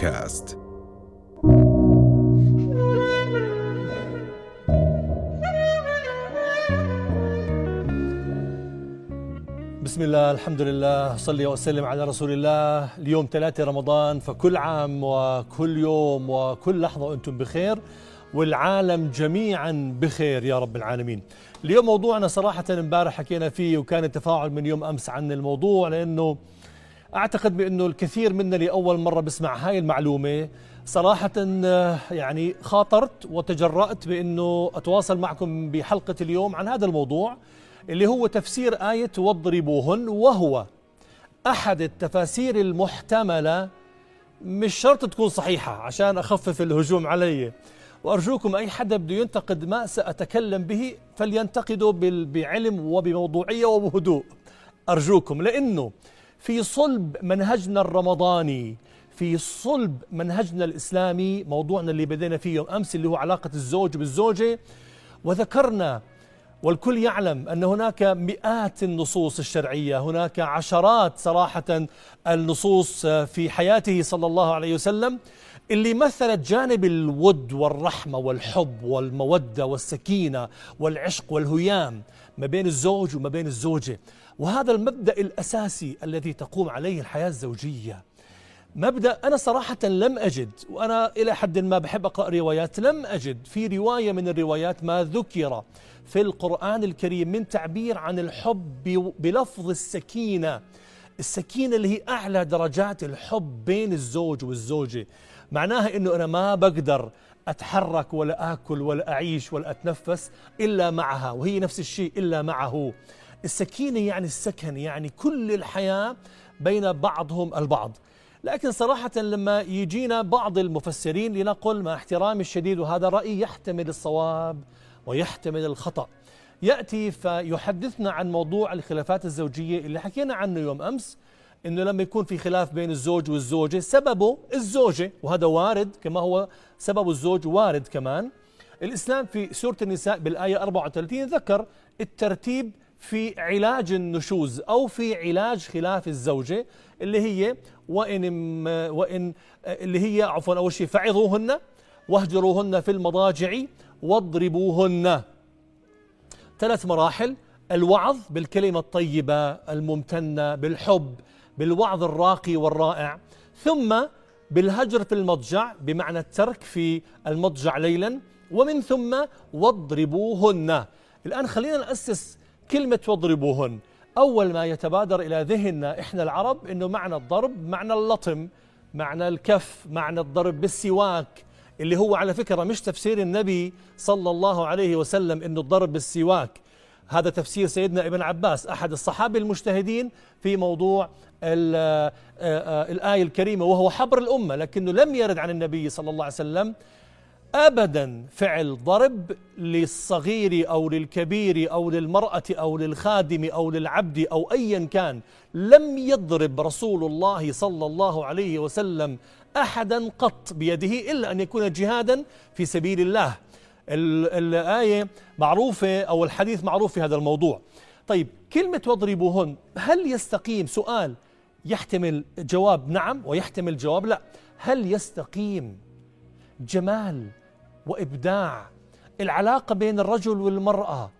بودكاست. بسم الله الحمد لله. صلي وسلم على رسول الله. اليوم ثلاثة رمضان فكل عام وكل يوم وكل لحظة وأنتم بخير والعالم جميعا بخير يا رب العالمين. اليوم موضوعنا صراحة امبارح حكينا فيه وكان التفاعل من يوم أمس عن الموضوع لأنه أعتقد بأنه الكثير منا لأول مرة بسمع هاي المعلومة. صراحة يعني خاطرت وتجرأت بأنه أتواصل معكم بحلقة اليوم عن هذا الموضوع اللي هو تفسير آية واضربوهن وهو أحد التفاسير المحتملة. مش شرط تكون صحيحة عشان أخفف الهجوم علي. وأرجوكم أي حدا بده ينتقد ما سأتكلم به فلينتقده بعلم وبموضوعية وبهدوء. أرجوكم لأنه في صلب منهجنا الرمضاني في صلب منهجنا الإسلامي موضوعنا اللي بدينا فيه يوم أمس اللي هو علاقة الزوج بالزوجة. وذكرنا والكل يعلم أن هناك مئات النصوص الشرعية هناك عشرات صراحة النصوص في حياته صلى الله عليه وسلم اللي مثلت جانب الود والرحمة والحب والمودة والسكينة والعشق والهيام ما بين الزوج وما بين الزوجة. وهذا المبدأ الأساسي الذي تقوم عليه الحياة الزوجية. مبدأ أنا صراحة لم أجد وأنا إلى حد ما بحب أقرأ روايات لم أجد في رواية من الروايات ما ذكر في القرآن الكريم من تعبير عن الحب بلفظ السكينة. السكينة اللي هي أعلى درجات الحب بين الزوج والزوجة. معناها أنه أنا ما بقدر أتحرك ولا آكل ولا أعيش ولا أتنفس إلا معها وهي نفس الشيء إلا معه. السكينة يعني السكن يعني كل الحياة بين بعضهم البعض. لكن صراحة لما يجينا بعض المفسرين لنقل مع احترامي الشديد وهذا رأي يحتمل الصواب ويحتمل الخطأ. يأتي فيحدثنا عن موضوع الخلافات الزوجية اللي حكينا عنه يوم أمس إنه لما يكون في خلاف بين الزوج والزوجة سببه الزوجة وهذا وارد كما هو سبب الزوج وارد كمان. الإسلام في سورة النساء بالآية 34 ذكر الترتيب في علاج النشوز أو في علاج خلاف الزوجة اللي هي وإن وإن اللي هي عفوا أول شيء فعظوهن واهجروهن في المضاجع واضربوهن. ثلاث مراحل الوعظ بالكلمة الطيبة الممتنة بالحب بالوعظ الراقي والرائع. ثم بالهجر في المضجع بمعنى الترك في المضجع ليلا. ومن ثم واضربوهن. الآن خلينا نأسس كلمة واضربوهن أول ما يتبادر إلى ذهننا إحنا العرب أنه معنى الضرب معنى اللطم معنى الكف معنى الضرب بالسواك اللي هو على فكرة مش تفسير النبي صلى الله عليه وسلم أنه الضرب بالسواك. هذا تفسير سيدنا ابن عباس أحد الصحابة المجتهدين في موضوع الآية الكريمة وهو حبر الأمة لكنه لم يرد عن النبي صلى الله عليه وسلم. ابدا فعل ضرب للصغير أو للكبير أو للمرأة أو للخادم أو للعبد أو ايا كان لم يضرب رسول الله صلى الله عليه وسلم احدا قط بيده إلا أن يكون جهادا في سبيل الله. الآية معروفة أو الحديث معروف في هذا الموضوع. طيب كلمة واضربوهن هل يستقيم؟ سؤال يحتمل جواب نعم ويحتمل جواب لا. هل يستقيم جمال وإبداع. العلاقة بين الرجل والمرأة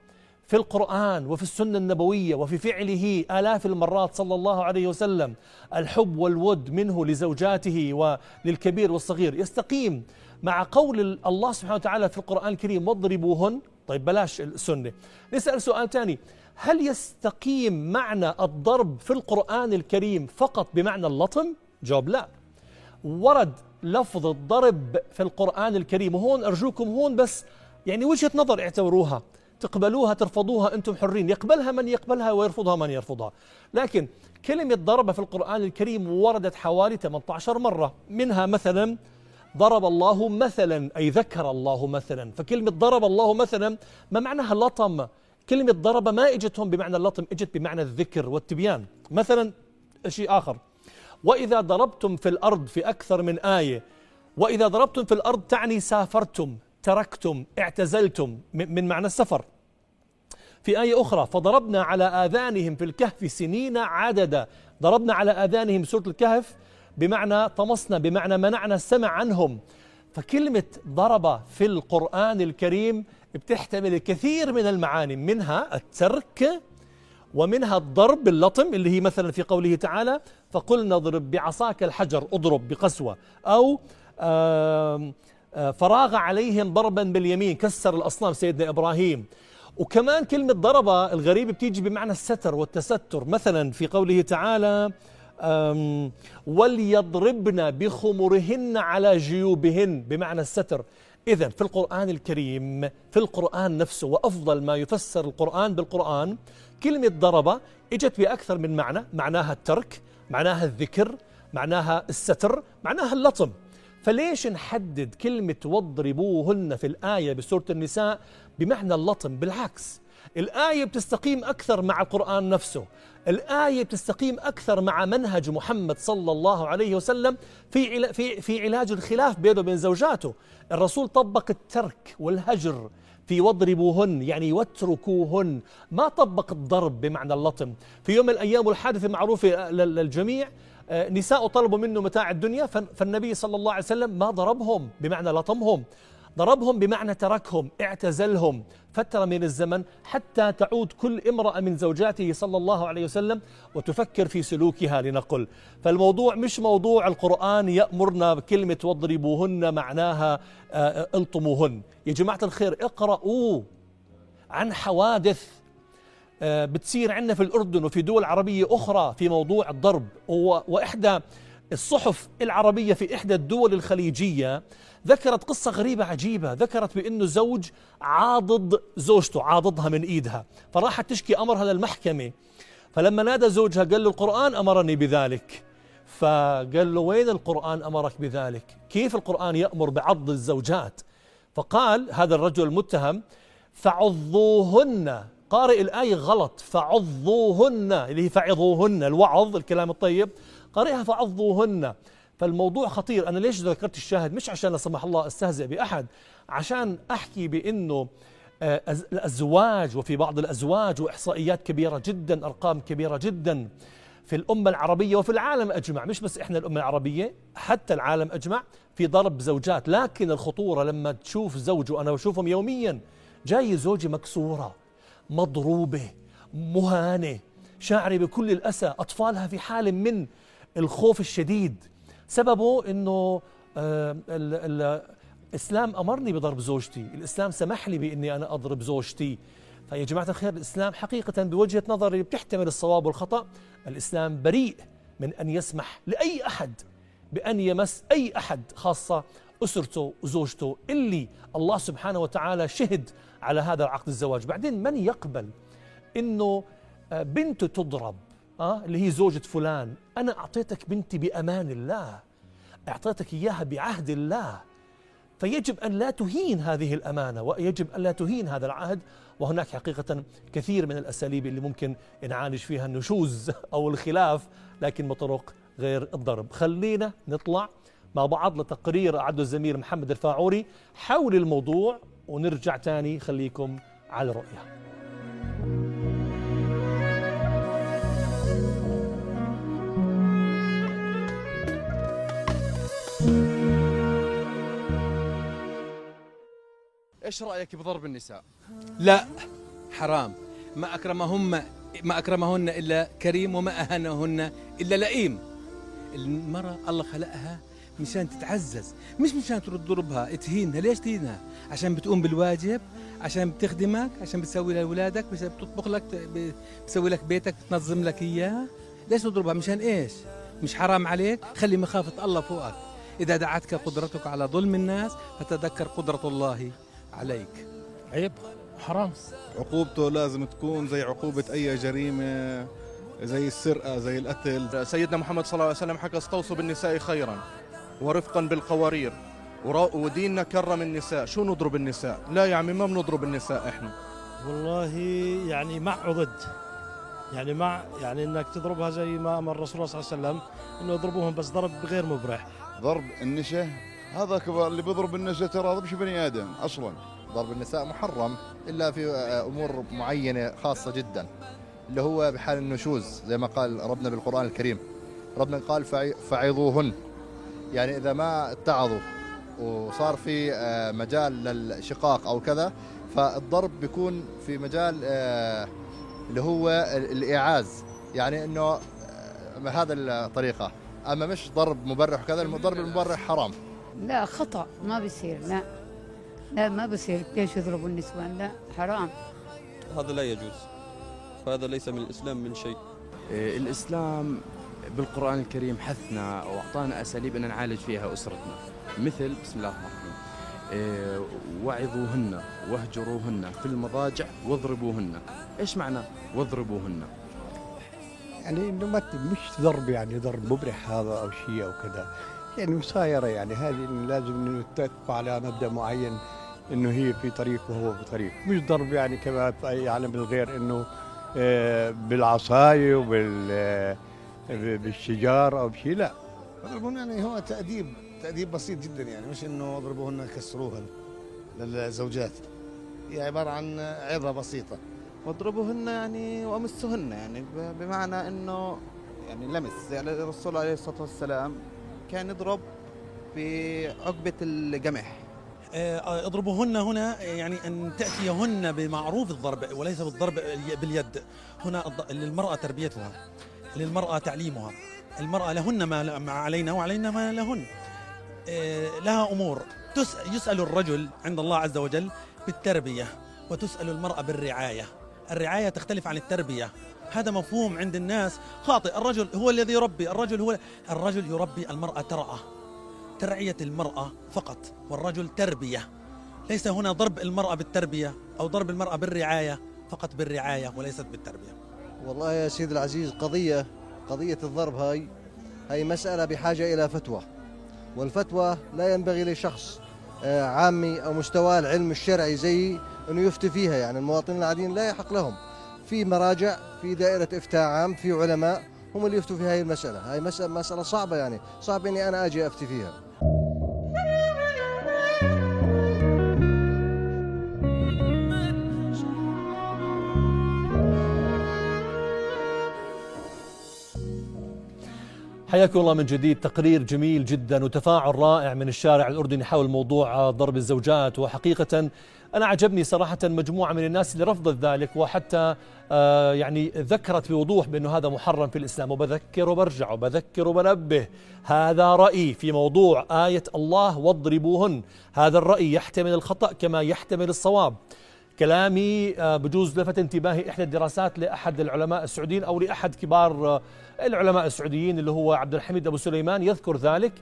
في القرآن وفي السنة النبوية وفي فعله آلاف المرات صلى الله عليه وسلم. الحب والود منه لزوجاته وللكبير والصغير. يستقيم مع قول الله سبحانه وتعالى في القرآن الكريم واضربوهن. طيب بلاش السنة. نسأل سؤال ثاني. هل يستقيم معنى الضرب في القرآن الكريم فقط بمعنى اللطم؟ جواب لا. ورد لفظ الضرب في القرآن الكريم. وهون أرجوكم هون بس يعني وجهة نظر اعتبروها تقبلوها ترفضوها أنتم حرين. يقبلها من يقبلها ويرفضها من يرفضها. لكن كلمة ضرب في القرآن الكريم وردت حوالي 18 مرة. منها مثلا ضرب الله مثلا أي ذكر الله مثلا. فكلمة ضرب الله مثلا ما معناها لطم. كلمة ضرب ما اجتهم بمعنى اللطم إجت بمعنى الذكر والتبيان. مثلا شيء آخر. وإذا ضربتم في الأرض في أكثر من آية وإذا ضربتم في الأرض تعني سافرتم تركتم اعتزلتم من معنى السفر. في آية أخرى فضربنا على آذانهم في الكهف سنين عددا. ضربنا على آذانهم سورة الكهف بمعنى طمسنا بمعنى منعنا السمع عنهم. فكلمة ضرب في القرآن الكريم بتحتمل الكثير من المعاني منها الترك ومنها الضرب باللطم اللي هي مثلا في قوله تعالى فقلنا اضرب بعصاك الحجر اضرب بقسوة. أو فراغ عليهم ضربا باليمين كسر الأصنام سيدنا إبراهيم. وكمان كلمة ضرب الغريب بتيجي بمعنى الستر والتستر. مثلا في قوله تعالى وليضربن بخمرهن على جيوبهن بمعنى الستر. إذا في القرآن الكريم في القرآن نفسه وأفضل ما يفسر القرآن بالقرآن كلمة ضرب إجت بأكثر من معنى معناها الترك معناها الذكر معناها الستر معناها اللطم. فليش نحدد كلمة واضربوهن في الآية بسورة النساء بمعنى اللطم؟ بالعكس. الآية بتستقيم أكثر مع القرآن نفسه. الآية بتستقيم أكثر مع منهج محمد صلى الله عليه وسلم في في في علاج الخلاف بينه وبين زوجاته. الرسول طبق الترك والهجر في واضربوهن يعني واتركوهن. ما طبق الضرب بمعنى اللطم. في يوم من الأيام والحادثة معروفة للجميع آه، نساء طلبوا منه متاع الدنيا فالنبي صلى الله عليه وسلم ما ضربهم بمعنى لطمهم. ضربهم بمعنى تركهم اعتزلهم. فترة من الزمن حتى تعود كل امرأة من زوجاته صلى الله عليه وسلم وتفكر في سلوكها لنقل. فالموضوع مش موضوع القرآن يأمرنا بكلمة واضربوهن معناها آه، الطموهن. يا جماعة الخير اقرأوا عن حوادث آه، بتصير عندنا في الأردن وفي دول عربية أخرى في موضوع الضرب. وإحدى الصحف العربية في إحدى الدول الخليجية ذكرت قصة غريبة عجيبة ذكرت بأنه زوج عاضد زوجته عاضدها من إيدها فراحت تشكي أمرها للمحكمة فلما نادى زوجها قال له القرآن أمرني بذلك فقال له وين القرآن أمرك بذلك؟ كيف القرآن يأمر بعض الزوجات؟ فقال هذا الرجل المتهم فعضوهن قارئ الآية غلط فعضوهن اللي هي فعظوهن الوعظ الكلام الطيب قارئها فعضوهن. فالموضوع خطير. أنا ليش ذكرت الشاهد؟ مش عشان لا سمح الله أستهزئ بأحد عشان أحكي بأنه آه، الأزواج وفي بعض الأزواج وإحصائيات كبيرة جدا أرقام كبيرة جدا في الأمة العربية وفي العالم أجمع. مش بس إحنا الأمة العربية حتى العالم أجمع في ضرب زوجات. لكن الخطورة لما تشوف زوج وأنا بشوفهم يوميا جاي زوجي مكسورة مضروبة مهانة شاعرة بكل الأسى أطفالها في حال من الخوف الشديد. سببه إنه آه، الإسلام أمرني بضرب زوجتي. الإسلام سمح لي بإني أنا أضرب زوجتي. فيا جماعة الخير الإسلام حقيقة بوجهة نظري بتحتمل الصواب والخطأ. الإسلام بريء من أن يسمح لأي أحد بأن يمس أي أحد خاصة أسرته وزوجته اللي الله سبحانه وتعالى شهد على هذا العقد الزواج. بعدين من يقبل إنه آه، بنته تضرب؟ آه اللي هي زوجة فلان. أنا أعطيتك بنتي بأمان الله. أعطيتك إياها بعهد الله. فيجب أن لا تهين هذه الأمانة ويجب أن لا تهين هذا العهد. وهناك حقيقة كثير من الأساليب اللي ممكن نعالج فيها النشوز أو الخلاف لكن بطرق غير الضرب. خلينا نطلع مع بعض لتقرير أعده الزميل محمد الفاعوري حول الموضوع ونرجع تاني خليكم على رؤيه إيش رأيك بضرب النساء؟ لا. حرام. ما أكرمهن ما أكرمهن إلا كريم وما أهانهن إلا لئيم. المرأة الله خلقها مشان تتعزز مش مشان ترد ضربها تهينها. ليش تهينها؟ عشان بتقوم بالواجب عشان بتخدمك عشان بتسوي لاولادك بتطبخ لك بتسوي لك بيتك بتنظم لك إياه. ليش تضربها؟ مشان إيش؟ مش حرام عليك؟ خلي مخافة الله فوقك. إذا دعتك قدرتك على ظلم الناس فتذكر قدرة الله. عليك. عيب حرام. عقوبته لازم تكون زي عقوبة أي جريمة زي السرقة زي القتل. سيدنا محمد صلى الله عليه وسلم حكى استوصوا بالنساء خيرا ورفقا بالقوارير. وديننا كرم النساء. شو نضرب النساء؟ لا يا عمي ما بنضرب النساء إحنا. والله يعني مع وضد يعني مع يعني إنك تضربها زي ما أمر الرسول صلى الله عليه وسلم إنه يضربوهم بس ضرب غير مبرح. ضرب النشا هذا كبار اللي بيضرب النساء ترى مش بني آدم أصلا. ضرب النساء محرم إلا في أمور معينة خاصة جدا اللي هو بحال النشوز زي ما قال ربنا بالقرآن الكريم. ربنا قال فعظوهن. يعني إذا ما اتعظوا وصار في آه، مجال للشقاق أو كذا فالضرب بيكون في مجال آه، اللي هو ال- الايعاز يعني إنه آه، هذا الطريقة. أما مش ضرب مبرح وكذا الضرب المبرح حرام. لا خطأ ما بيصير لا. لا ما بيصير ليش يضربوا النسوان لا حرام. هذا لا يجوز. فهذا ليس من الإسلام من شيء. إيه، الإسلام بالقرآن الكريم حثنا وأعطانا أساليب أن نعالج فيها أسرتنا. مثل بسم الله الرحمن الرحيم. إيه، وعظوهن واهجروهن في المضاجع واضربوهن. إيش معنى واضربوهن؟ يعني إنه مش ضرب يعني ضرب مبرح هذا أو شيء أو كذا. يعني مسايرة يعني. هذه لازم تبقى على مبدأ معين إنه هي في طريق وهو في طريق مش ضرب يعني كما عالم الغير إنه آه، بالعصاية وبال آه، بالشجار أو بشيء لا. يضربون يعني هو تأديب تأديب بسيط جدا يعني. مش إنه يضربوهن يكسروهن للزوجات. هي عبارة عن عظة بسيطة. واضربوهن يعني وأمسوهن يعني بمعنى إنه يعني لمس. يعني الرسول عليه الصلاة والسلام كان يضرب بعقبه الجمح آه، اضربوهن هنا يعني أن تأتيهن بمعروف الضرب وليس بالضرب باليد. هنا للمرأة تربيتها للمرأة تعليمها. المرأة لهن ما علينا وعلينا ما لهن. آه، لها أمور. يسأل الرجل عند الله عز وجل بالتربية وتسأل المرأة بالرعاية. الرعاية تختلف عن التربية. هذا مفهوم عند الناس. خاطئ الرجل هو الذي يربي الرجل هو الرجل يربي المرأة ترعى ترعية المرأة فقط والرجل تربية. ليس هنا ضرب المرأة بالتربية أو ضرب المرأة بالرعاية فقط بالرعاية وليست بالتربية. والله يا سيدي العزيز قضية قضية الضرب هاي هاي مسألة بحاجة إلى فتوى. والفتوى لا ينبغي لشخص آه، عامي أو مستواه العلم الشرعي زي أنه يفتي فيها يعني المواطنين العاديين لا يحق لهم. في مراجع في دائرة إفتاء عام في علماء هم اللي يفتوا في هاي المسألة. هاي مسألة صعبة يعني. صعب أني أنا أجي أفتي فيها. حياكم الله من جديد. تقرير جميل جدا وتفاعل رائع من الشارع الأردني حول موضوع ضرب الزوجات. وحقيقة أنا عجبني صراحة مجموعة من الناس اللي رفضت ذلك وحتى آه يعني ذكرت بوضوح بأنه هذا محرم في الإسلام. وبذكر وبرجع وبذكر وبنبه. هذا رأيي في موضوع آية الله واضربوهن. هذا الرأي يحتمل الخطأ كما يحتمل الصواب. كلامي آه، بجوز لفت انتباهي إحدى الدراسات لأحد العلماء السعوديين أو لأحد كبار آه، العلماء السعوديين اللي هو عبد الحميد أبو سليمان. يذكر ذلك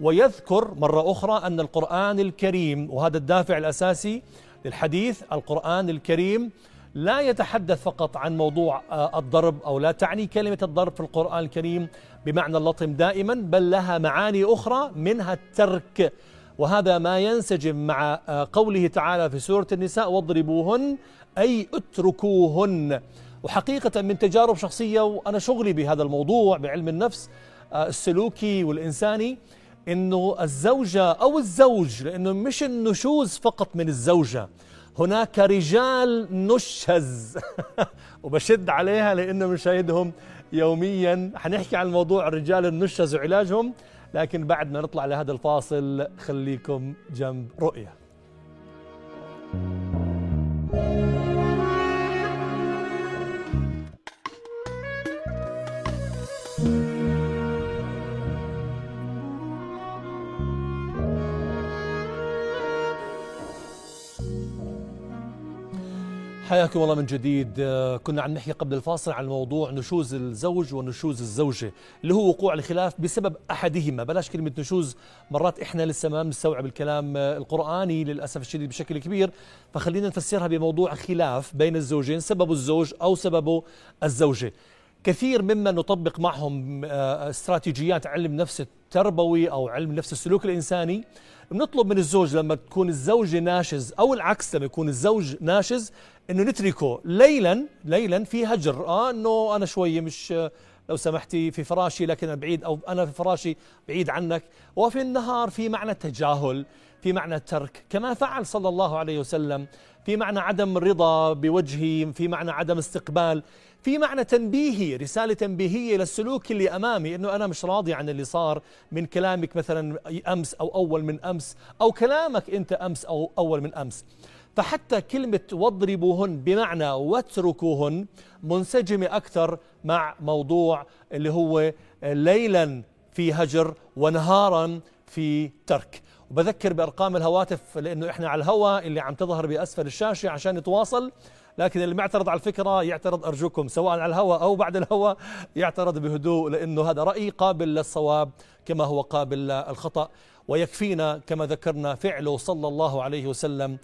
ويذكر مرة أخرى أن القرآن الكريم وهذا الدافع الأساسي للحديث القرآن الكريم لا يتحدث فقط عن موضوع آه، الضرب أو لا تعني كلمة الضرب في القرآن الكريم بمعنى اللطم دائما بل لها معاني أخرى منها الترك. وهذا ما ينسجم مع آه، قوله تعالى في سورة النساء واضربوهن أي اتركوهن. وحقيقة من تجارب شخصية وأنا شغلي بهذا الموضوع بعلم النفس آه، السلوكي والإنساني إنه الزوجة أو الزوج لأنه مش النشوز فقط من الزوجة. هناك رجال نشز وبشد عليها لأنه مشاهدهم يوميا. حنحكي عن موضوع الرجال النشز وعلاجهم. لكن بعد ما نطلع لهذا الفاصل خليكم جنب رؤية. حياكم الله من جديد. آه، كنا عم نحكي قبل الفاصل عن موضوع نشوز الزوج ونشوز الزوجة اللي هو وقوع الخلاف بسبب أحدهما. بلاش كلمة نشوز مرات إحنا لسه ما بنستوعب الكلام آه، القرآني للأسف الشديد بشكل كبير. فخلينا نفسرها بموضوع خلاف بين الزوجين سببه الزوج أو سببه الزوجة. كثير ممن نطبق معهم آه، استراتيجيات علم نفس التربوي أو علم نفس السلوك الإنساني. بنطلب من الزوج لما تكون الزوجة ناشز أو العكس لما يكون الزوج ناشز إنه نتركه. ليلا ليلا في هجر. آه إنه أنا شوي مش لو سمحتي في فراشي لكن أنا بعيد أو أنا في فراشي بعيد عنك. وفي النهار في معنى التجاهل في معنى الترك كما فعل صلى الله عليه وسلم. في معنى عدم الرضا بوجهي في معنى عدم استقبال. في معنى تنبيهي رسالة تنبيهية للسلوك اللي أمامي أنه أنا مش راضي عن اللي صار من كلامك مثلا أمس أو أول من أمس أو كلامك أنت أمس أو أول من أمس. فحتى كلمة واضربوهن بمعنى واتركوهن منسجمة أكثر مع موضوع اللي هو ليلا في هجر ونهارا في ترك. وبذكر بأرقام الهواتف لأنه إحنا على الهواء اللي عم تظهر بأسفل الشاشة عشان نتواصل. لكن اللي معترض على الفكرة يعترض أرجوكم سواء على الهواء أو بعد الهواء يعترض بهدوء لأنه هذا رأي قابل للصواب كما هو قابل للخطأ. ويكفينا كما ذكرنا فعله صلى الله عليه وسلم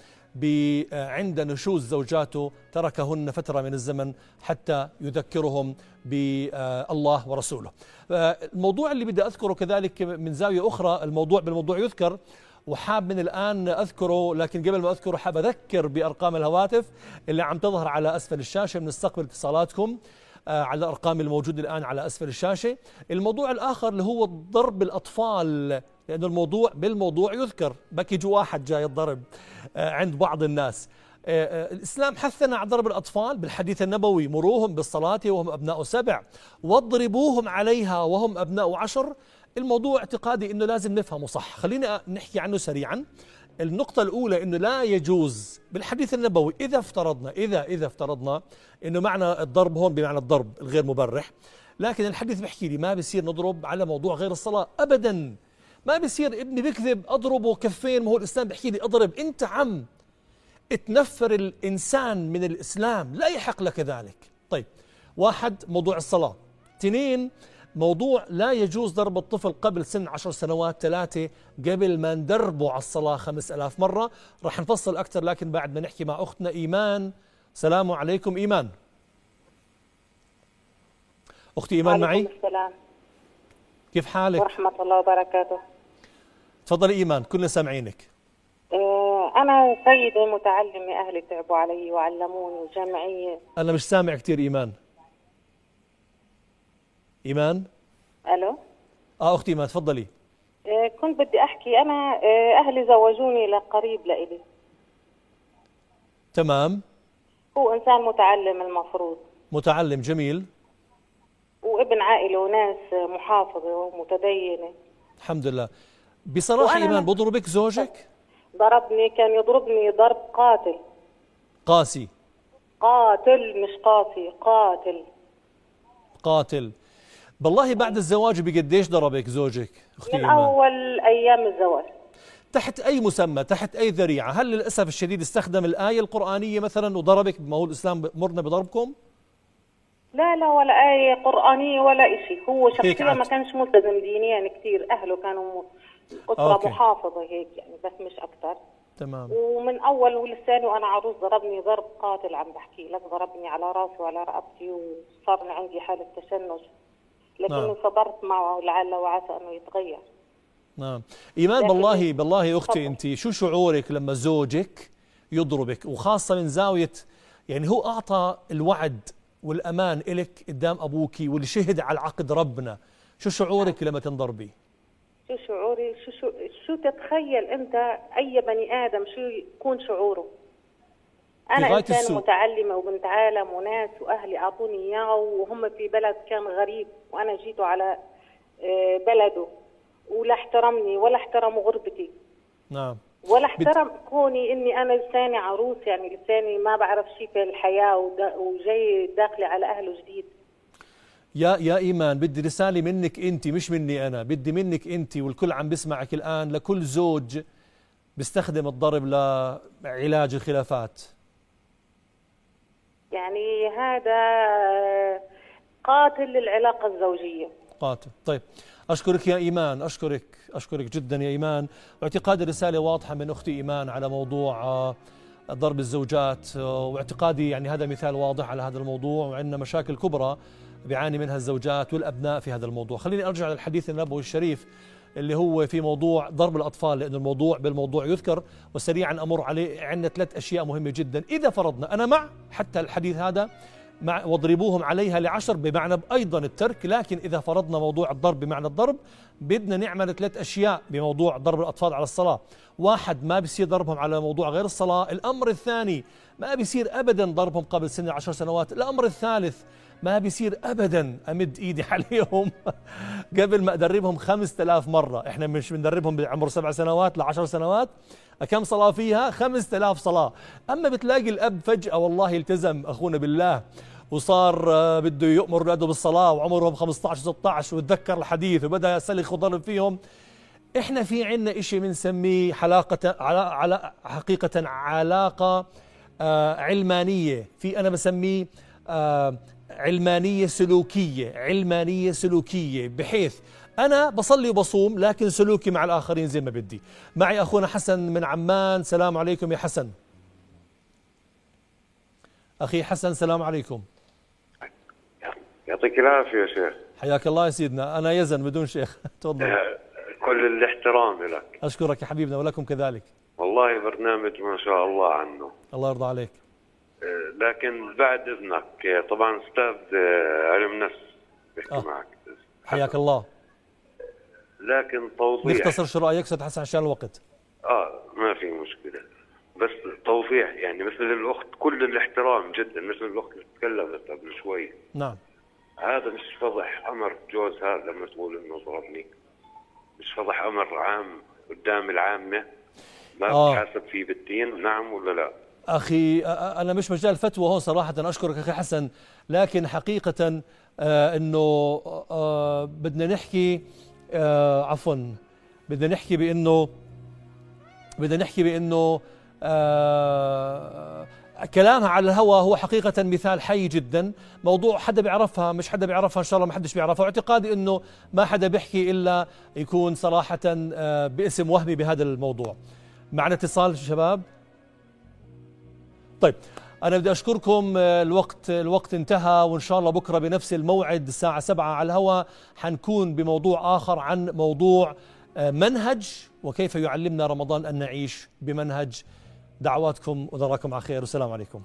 عند نشوز زوجاته تركهن فترة من الزمن حتى يذكرهم بالله ورسوله. الموضوع اللي بدي أذكره كذلك من زاوية أخرى الموضوع بالموضوع يذكر وحاب من الآن أذكره لكن قبل ما أذكره حاب أذكر بأرقام الهواتف اللي عم تظهر على أسفل الشاشة بنستقبل اتصالاتكم آه، على الأرقام الموجودة الآن على أسفل الشاشة. الموضوع الآخر اللي هو ضرب الأطفال لأنه الموضوع بالموضوع يذكر. بكي واحد جاي الضرب آه، عند بعض الناس. آه، الإسلام حثنا على ضرب الأطفال بالحديث النبوي مروهم بالصلاة وهم أبناء سبع. واضربوهم عليها وهم أبناء عشر. الموضوع اعتقادي أنه لازم نفهمه صح. خلينا نحكي عنه سريعا. النقطة الأولى أنه لا يجوز بالحديث النبوي إذا افترضنا إذا إذا افترضنا أنه معنى الضرب هون بمعنى الضرب الغير مبرح. لكن الحديث بحكي لي ما بصير نضرب على موضوع غير الصلاة أبدا. ما بصير ابني بكذب أضربه كفين ما هو الإسلام بحكي لي أضرب أنت عم. تنفر الإنسان من الإسلام لا يحق لك ذلك. طيب واحد موضوع الصلاة. اثنين موضوع لا يجوز ضرب الطفل قبل سن عشر سنوات ثلاثة قبل ما ندربه على الصلاة خمس ألاف مرة. رح نفصل أكثر لكن بعد ما نحكي مع أختنا إيمان. سلام عليكم إيمان. أختي إيمان معي؟ السلام. كيف حالك؟ ورحمة الله وبركاته. تفضلي إيمان كلنا سامعينك. آه، أنا سيدة متعلمة أهلي تعبوا علي وعلموني جمعية أنا مش سامع كثير إيمان. إيمان؟ ألو؟ آه أختي إيمان تفضلي. آه كنت بدي أحكي أنا آه أهلي زوجوني لقريب لإلي. تمام. هو إنسان متعلم المفروض. متعلم جميل. وابن عائلة وناس محافظة ومتدينة. الحمد لله. بصراحة إيمان بضربك زوجك؟ ضربني كان يضربني ضرب قاتل. قاسي. قاتل مش قاسي قاتل. قاتل. بالله بعد الزواج بقديش ضربك زوجك أختي من أول أيام الزواج. تحت أي مسمى تحت أي ذريعة؟ هل للأسف الشديد استخدم الآية القرآنية مثلا وضربك ما هو الإسلام مرنا بضربكم؟ لا لا ولا آية قرآنية ولا إشي. هو شخصيا ما كانش ملتزم دينيا كثير أهله كانوا أسرة محافظة هيك يعني بس مش أكثر تمام. ومن أول ولساني وأنا عروس ضربني ضرب قاتل عم بحكي. لك ضربني على رأسي وعلى رقبتي وصار عندي حالة تشنج. لكنه نعم. صبرت معه لعل وعسى أنه يتغير. نعم. إيمان بالله بالله أختي انت شو شعورك لما زوجك يضربك؟ وخاصة من زاوية يعني هو أعطى الوعد والأمان لك قدام أبوك واللي شهد على عقد ربنا. شو شعورك لما تنضربي شو شعوري؟ شو شو شو تتخيل أنت أي بني آدم؟ شو يكون شعوره؟ أنا انسان السوء. متعلمة وبنت عالم وناس وأهلي أعطوني إياه وهم في بلد كان غريب وأنا جيته على آه، بلده ولا احترمني ولا احترم غربتي. نعم. ولا احترم بت... كوني إني أنا لساني عروس يعني لساني ما بعرف شيء في الحياة وجاي داخله على أهله جديد. يا يا إيمان بدي رسالة منك انت مش مني أنا بدي منك انت والكل عم بيسمعك الآن لكل زوج بيستخدم الضرب لعلاج الخلافات. يعني هذا قاتل للعلاقة الزوجية. قاتل. طيب أشكرك يا إيمان أشكرك أشكرك جدا يا إيمان. واعتقاد الرسالة واضحة من أختي إيمان على موضوع آه، ضرب الزوجات آه، واعتقادي يعني هذا مثال واضح على هذا الموضوع وعندنا مشاكل كبرى بيعاني منها الزوجات والأبناء في هذا الموضوع. خليني أرجع للحديث النبوي الشريف. اللي هو في موضوع ضرب الأطفال لأن الموضوع بالموضوع يذكر وسريعا أمر عليه عندنا ثلاث أشياء مهمة جدا. إذا فرضنا أنا مع حتى الحديث هذا مع واضربوهم عليها لعشر بمعنى أيضا الترك لكن إذا فرضنا موضوع الضرب بمعنى الضرب بدنا نعمل ثلاث أشياء بموضوع ضرب الأطفال على الصلاة. واحد ما بيصير ضربهم على موضوع غير الصلاة. الأمر الثاني ما بيصير أبدا ضربهم قبل سن العشر سنوات. الأمر الثالث ما بيصير ابدا أمد إيدي عليهم. قبل ما أدربهم خمسة آلاف مرة. إحنا مش بندربهم بعمر سبع سنوات لعشر سنوات. كم صلاة فيها؟ خمسة آلاف صلاة. أما بتلاقي الأب فجأة والله التزم أخونا بالله وصار آه، بده يؤمر اولاده بالصلاة وعمرهم 15 16 وتذكر الحديث وبدأ يسلخ وضرب فيهم. إحنا في عندنا شيء بنسميه حلاقة على على حقيقة علاقة آه علمانية. في أنا بسميه آه علمانية سلوكية علمانية سلوكية بحيث أنا بصلي وبصوم لكن سلوكي مع الآخرين زي ما بدي. معي أخونا حسن من عمان سلام عليكم يا حسن. أخي حسن سلام عليكم. يعطيك العافية يا شيخ. حياك الله يا سيدنا. أنا يزن بدون شيخ. تفضل. آه، كل الاحترام لك. أشكرك يا حبيبنا ولكم كذلك. والله برنامج ما شاء الله عنه. الله يرضى عليك. لكن بعد إذنك. آه، طبعا أستاذ علم نفس بحكي آه. معك. حياك الله. لكن توضيح. نختصر شو رأيك؟ أستاذ حسن عشان الوقت. آه ما في مشكلة. بس توضيح يعني مثل الأخت كل الاحترام جدا مثل الأخت اللي تكلمت قبل شوي. نعم. هذا مش فضح أمر جوزها لما تقول إنه ضربني. مش فضح أمر عام قدام العامة؟ ما آه. بتحاسب فيه بالدين؟ نعم ولا لا؟ أخي أنا مش مجال فتوى هون صراحة أشكرك أخي حسن. لكن حقيقة أنه بدنا نحكي عفوا بدنا نحكي بأنه بدنا نحكي بأنه كلامها على الهوى هو حقيقة مثال حي جدا. موضوع حدا بيعرفها مش حدا بيعرفها إن شاء الله ما حدش بيعرفها. واعتقادي أنه ما حدا بيحكي إلا يكون صراحة باسم وهمي بهذا الموضوع. معنا اتصال شباب طيب أنا بدي أشكركم آه، الوقت الوقت انتهى وإن شاء الله بكرة بنفس الموعد الساعة سبعة على الهواء حنكون بموضوع آخر عن موضوع آه، منهج وكيف يعلمنا رمضان أن نعيش بمنهج. دعواتكم ونراكم على خير والسلام عليكم.